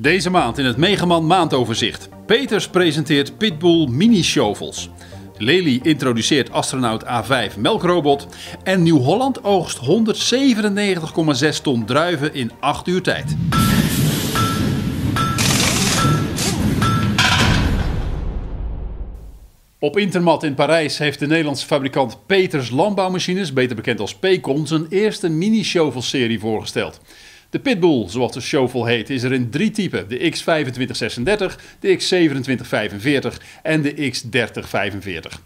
Deze maand in het Megaman maandoverzicht. Peters presenteert Pitbull mini shovels. Lely introduceert astronaut A5 melkrobot. En Nieuw-Holland oogst 197,6 ton druiven in 8 uur tijd. Op Intermat in Parijs heeft de Nederlandse fabrikant Peters Landbouwmachines, beter bekend als Pecon, zijn eerste mini-shovel-serie voorgesteld. De Pitbull, zoals de shovel heet, is er in drie typen: de X2536, de X2745 en de X3045.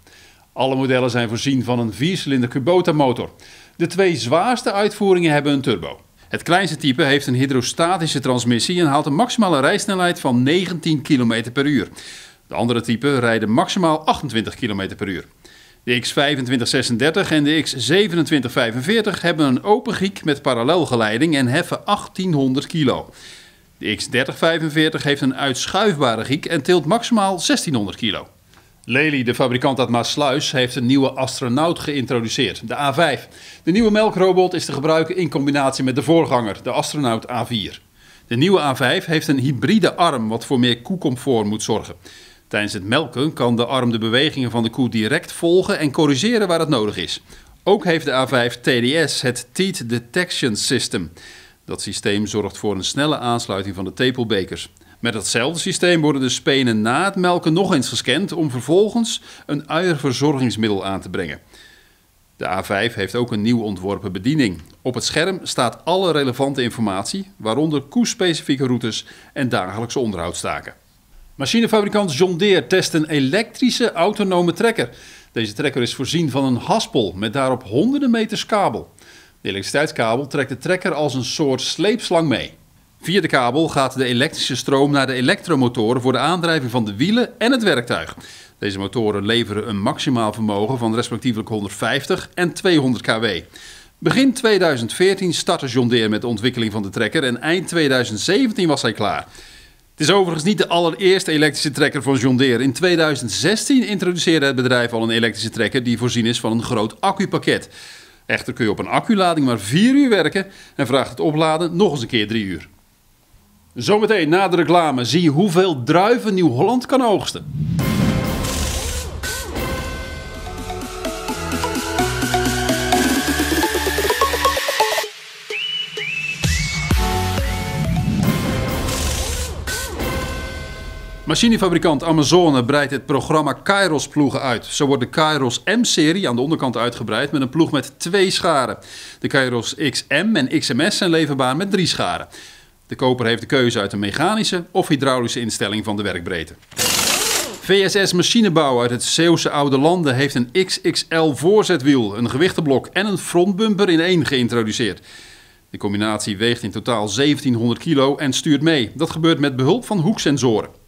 Alle modellen zijn voorzien van een 4-cilinder Kubota motor. De twee zwaarste uitvoeringen hebben een turbo. Het kleinste type heeft een hydrostatische transmissie en haalt een maximale rijsnelheid van 19 km per uur. De andere typen rijden maximaal 28 km per uur. De X2536 en de X2745 hebben een open giek met parallelgeleiding en heffen 1800 kilo. De X3045 heeft een uitschuifbare giek en tilt maximaal 1600 kilo. Lely, de fabrikant uit Maasluis, heeft een nieuwe astronaut geïntroduceerd, de A5. De nieuwe melkrobot is te gebruiken in combinatie met de voorganger, de astronaut A4. De nieuwe A5 heeft een hybride arm wat voor meer koecomfort moet zorgen. Tijdens het melken kan de arm de bewegingen van de koe direct volgen en corrigeren waar het nodig is. Ook heeft de A5 TDS, het Teat Detection System. Dat systeem zorgt voor een snelle aansluiting van de tepelbekers. Met datzelfde systeem worden de spenen na het melken nog eens gescand om vervolgens een uierverzorgingsmiddel aan te brengen. De A5 heeft ook een nieuw ontworpen bediening. Op het scherm staat alle relevante informatie, waaronder koespecifieke routes en dagelijkse onderhoudstaken. Machinefabrikant John Deere test een elektrische autonome trekker. Deze trekker is voorzien van een haspel met daarop honderden meters kabel. De elektriciteitskabel trekt de trekker als een soort sleepslang mee. Via de kabel gaat de elektrische stroom naar de elektromotoren voor de aandrijving van de wielen en het werktuig. Deze motoren leveren een maximaal vermogen van respectievelijk 150 en 200 kW. Begin 2014 startte John Deere met de ontwikkeling van de trekker en eind 2017 was hij klaar. Het is overigens niet de allereerste elektrische trekker van John Deere. In 2016 introduceerde het bedrijf al een elektrische trekker die voorzien is van een groot accupakket. Echter kun je op een acculading maar 4 uur werken en vraagt het opladen nog eens een keer 3 uur. Zometeen na de reclame zie je hoeveel druiven Nieuw-Holland kan oogsten. Machinefabrikant Amazone breidt het programma Kairos ploegen uit. Zo wordt de Kairos M-serie aan de onderkant uitgebreid met een ploeg met twee scharen. De Kairos XM en XMS zijn leverbaar met drie scharen. De koper heeft de keuze uit een mechanische of hydraulische instelling van de werkbreedte. VSS Machinebouw uit het Zeeuwse Oude Landen heeft een XXL voorzetwiel, een gewichteblok en een frontbumper in één geïntroduceerd. De combinatie weegt in totaal 1700 kilo en stuurt mee. Dat gebeurt met behulp van hoeksensoren.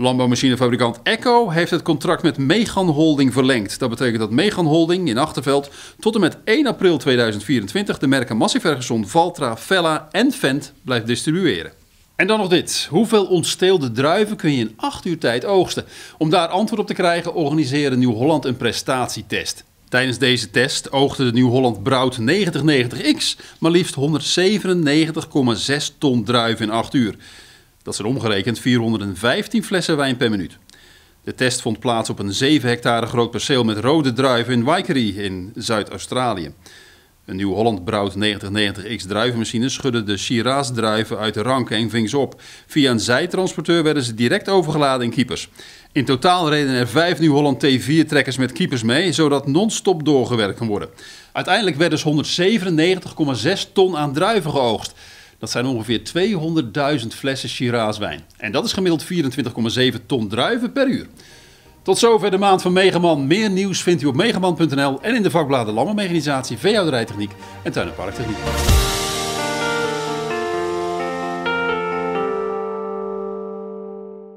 Landbouwmachinefabrikant Echo heeft het contract met Megan Holding verlengd. Dat betekent dat Megan Holding in Achterveld tot en met 1 april 2024 de merken Massey Valtra, Vella en Fendt blijft distribueren. En dan nog dit. Hoeveel ontsteelde druiven kun je in 8 uur tijd oogsten? Om daar antwoord op te krijgen organiseerde Nieuw-Holland een prestatietest. Tijdens deze test oogde de Nieuw-Holland Brout 9090X maar liefst 197,6 ton druiven in 8 uur. Dat zijn omgerekend 415 flessen wijn per minuut. De test vond plaats op een 7 hectare groot perceel met rode druiven in Waikeri in Zuid-Australië. Een Nieuw-Holland Brouwt 9090X druivenmachine schudde de Shiraz druiven uit de ranken en ving ze op. Via een zijtransporteur werden ze direct overgeladen in keepers. In totaal reden er vijf Nieuw-Holland T4 trekkers met keepers mee, zodat non-stop doorgewerkt kan worden. Uiteindelijk werden dus 197,6 ton aan druiven geoogst. Dat zijn ongeveer 200.000 flessen Shiraz wijn. En dat is gemiddeld 24,7 ton druiven per uur. Tot zover de maand van Megaman. Meer nieuws vindt u op megaman.nl en in de vakbladen Landbouwmechanisatie, Veehouderijtechniek en Tuin- en Parktechniek.